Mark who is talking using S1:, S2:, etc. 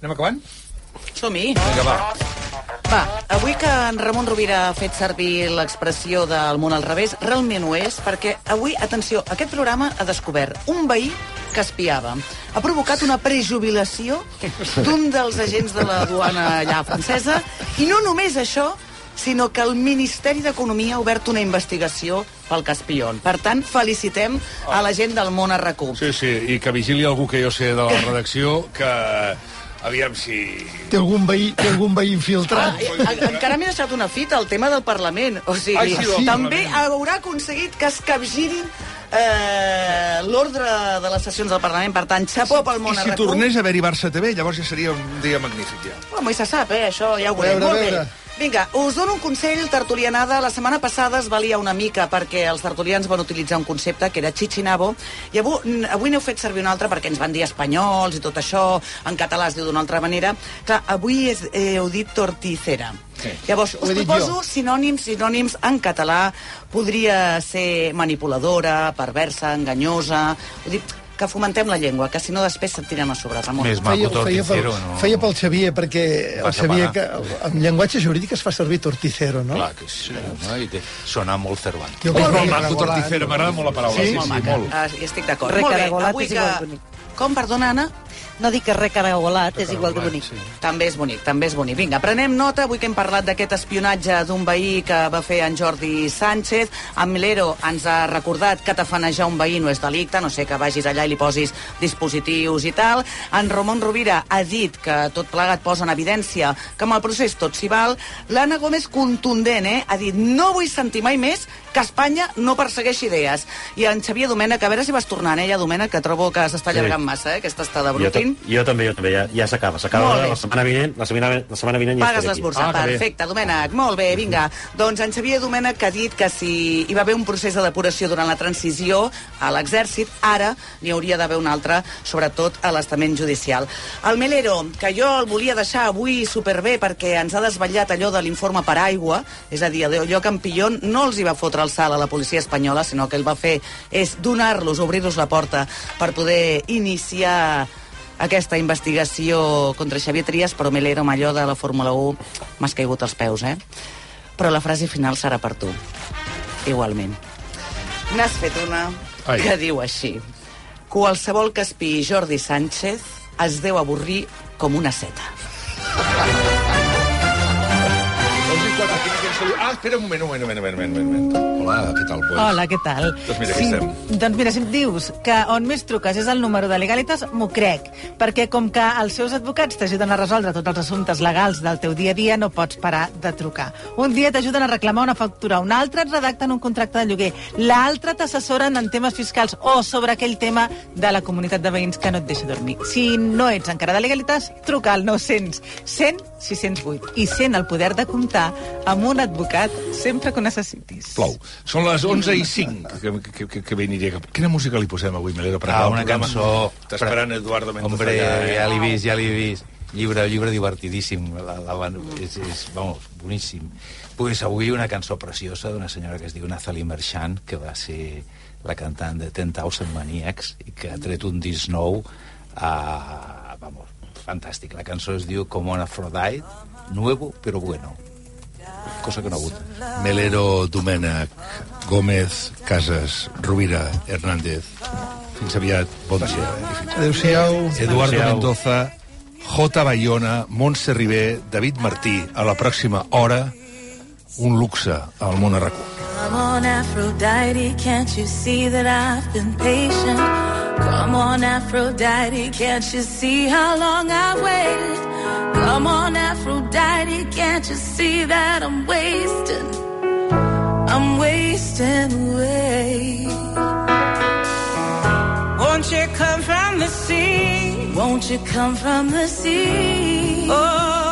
S1: Anem acabant?
S2: Som-hi.
S1: Vinga, va.
S2: Va, avui que en Ramon Rovira ha fet servir l'expressió del món al revés, realment ho és, perquè avui, atenció, aquest programa ha descobert un veí que espiava. Ha provocat una prejubilació d'un dels agents de la duana allà francesa, i no només això, sinó que el Ministeri d'Economia ha obert una investigació pel cas Pion. Per tant, felicitem a la gent del món a RAC1.
S1: Sí, sí, i que vigili algú que jo sé de la redacció que... Aviam si...
S3: Té algun veí, té algun veí
S2: Ah,
S3: infiltrat?
S2: i- a- encara m'he deixat una fita, el tema del Parlament. O sigui,
S1: Ai, sí, del
S2: també
S1: Parlament.
S2: haurà aconseguit que es capgirin eh, l'ordre de les sessions del Parlament. Per tant, xapó pel món
S1: I si
S2: RAC1.
S1: tornés a haver-hi Barça TV, llavors ja seria un dia magnífic, ja.
S2: Oh, mai se sap, eh? Això ja ho veurem.
S3: veure,
S2: Molt bé. Vinga, us dono un consell, tertulianada. La setmana passada es valia una mica perquè els tertulians van utilitzar un concepte que era chichinabo, i avui, avui n'heu fet servir un altre perquè ens van dir espanyols i tot això, en català es diu d'una altra manera. Clar, avui és, eh, heu dit torticera.
S1: Sí.
S2: Llavors, us proposo
S3: jo.
S2: sinònims, sinònims en català. Podria ser manipuladora, perversa, enganyosa... Ho dic, que fomentem la llengua, que si no després se't tiren a sobre, Ramon.
S4: Més
S3: Feia,
S4: maco
S3: feia, pel,
S4: torticero, no?
S3: feia pel Xavier, perquè el Xavier, que en llenguatge jurídic es fa servir torticero, no?
S4: Clar que sí, no? I té, sona molt Cervantes.
S3: Jo
S1: Molt, maco,
S3: regular.
S1: torticera, m'agrada molt la paraula.
S3: Sí?
S1: Sí,
S2: molt
S1: sí,
S2: maca.
S1: molt.
S2: Ah, hi estic d'acord. Molt bé, avui que... Com, perdona, Anna?
S5: No dic que recaragolat és igual de bonic.
S2: També és bonic, també és bonic. Vinga, prenem nota, avui que hem parlat d'aquest espionatge d'un veí que va fer en Jordi Sánchez. En Milero ens ha recordat que tafanejar un veí no és delicte, no sé que vagis allà i li posis dispositius i tal. En Ramon Rovira ha dit que tot plegat posa en evidència que amb el procés tot s'hi val. L'Anna Gómez, contundent, eh? Ha dit, no vull sentir mai més que Espanya no persegueixi idees. I en Xavier Domènech, a veure si vas tornant, eh, ja, Domènech, que trobo que s'està
S6: Sí.
S2: allargant massa, eh, aquesta estada
S6: Jo, ta-
S2: brutin.
S6: jo també, jo també, ja, ja s'acaba. S'acaba la setmana vinent, la setmana, la setmana vinent ja
S2: Pagues l'esmorzar,
S1: Ah,
S2: perfecte, Domènec, molt bé, vinga. Doncs en Xavier Domènec que ha dit que si hi va haver un procés de depuració durant la transició a l'exèrcit, ara n'hi hauria d'haver un altre, sobretot a l'estament judicial. El Melero, que jo el volia deixar avui superbé perquè ens ha desvetllat allò de l'informe per aigua, és a dir, allò que en Pillon no els hi va fotre el salt a la policia espanyola, sinó que ell va fer és donar-los, obrir-los la porta per poder iniciar aquesta investigació contra Xavier Trias, però Melero, allò de la Fórmula 1, m'has caigut als peus, eh? Però la frase final serà per tu. Igualment. N'has fet una
S1: Ai.
S2: que diu així. Qualsevol que espiï Jordi Sánchez es deu avorrir com una seta.
S1: Diu? Ah, espera un moment, un moment, un moment, un moment, un moment. Hola, què tal, pues?
S5: Hola, què tal?
S1: Doncs mira, aquí estem.
S5: Doncs mira, si em dius que on més truques és el número de Legalitas, m'ho crec. Perquè com que els seus advocats t'ajuden a resoldre tots els assumptes legals del teu dia a dia, no pots parar de trucar. Un dia t'ajuden a reclamar una factura, un altre et redacten un contracte de lloguer, l'altre t'assessoren en temes fiscals o sobre aquell tema de la comunitat de veïns que no et deixa dormir. Si no ets encara de Legalitas, truca al 900 100 608 i sent el poder de comptar amb un advocat sempre que ho necessitis.
S1: Plou. Són les 11 i 5, que, que, que, que bé aniria. Quina música li posem avui, Melero? Per
S4: Ah, una
S1: programa?
S4: cançó...
S1: Està esperant Eduardo Mendoza.
S4: Hombre,
S1: allà, eh?
S4: ja l'he vist, ja l'he vist. Llibre, llibre divertidíssim. La, la, la, és, és, vamos, boníssim. Pues avui una cançó preciosa d'una senyora que es diu Nathalie Merchant, que va ser la cantant de 10,000 Maniacs i que ha tret un disc nou a... vamos, fantàstic. La cançó es diu Como un Aphrodite, nuevo pero bueno. Cosa que no ha hagut.
S1: Melero, Domènech, Gómez, Casas, Rovira, Hernández. Fins aviat. Bon dia.
S3: Adéu-siau.
S1: Eduardo
S6: Adéu-siau.
S1: Mendoza, J. Bayona, Montse Ribé, David Martí. A la pròxima hora, un luxe al món a RAC1.
S7: Come on, Aphrodite, can't you see that I've been patient? Come on, Aphrodite, can't you see how long I waited? On, Aphrodite, can't you see that I'm wasting? I'm wasting away. Won't you come from the sea? Won't you come from the sea? Oh,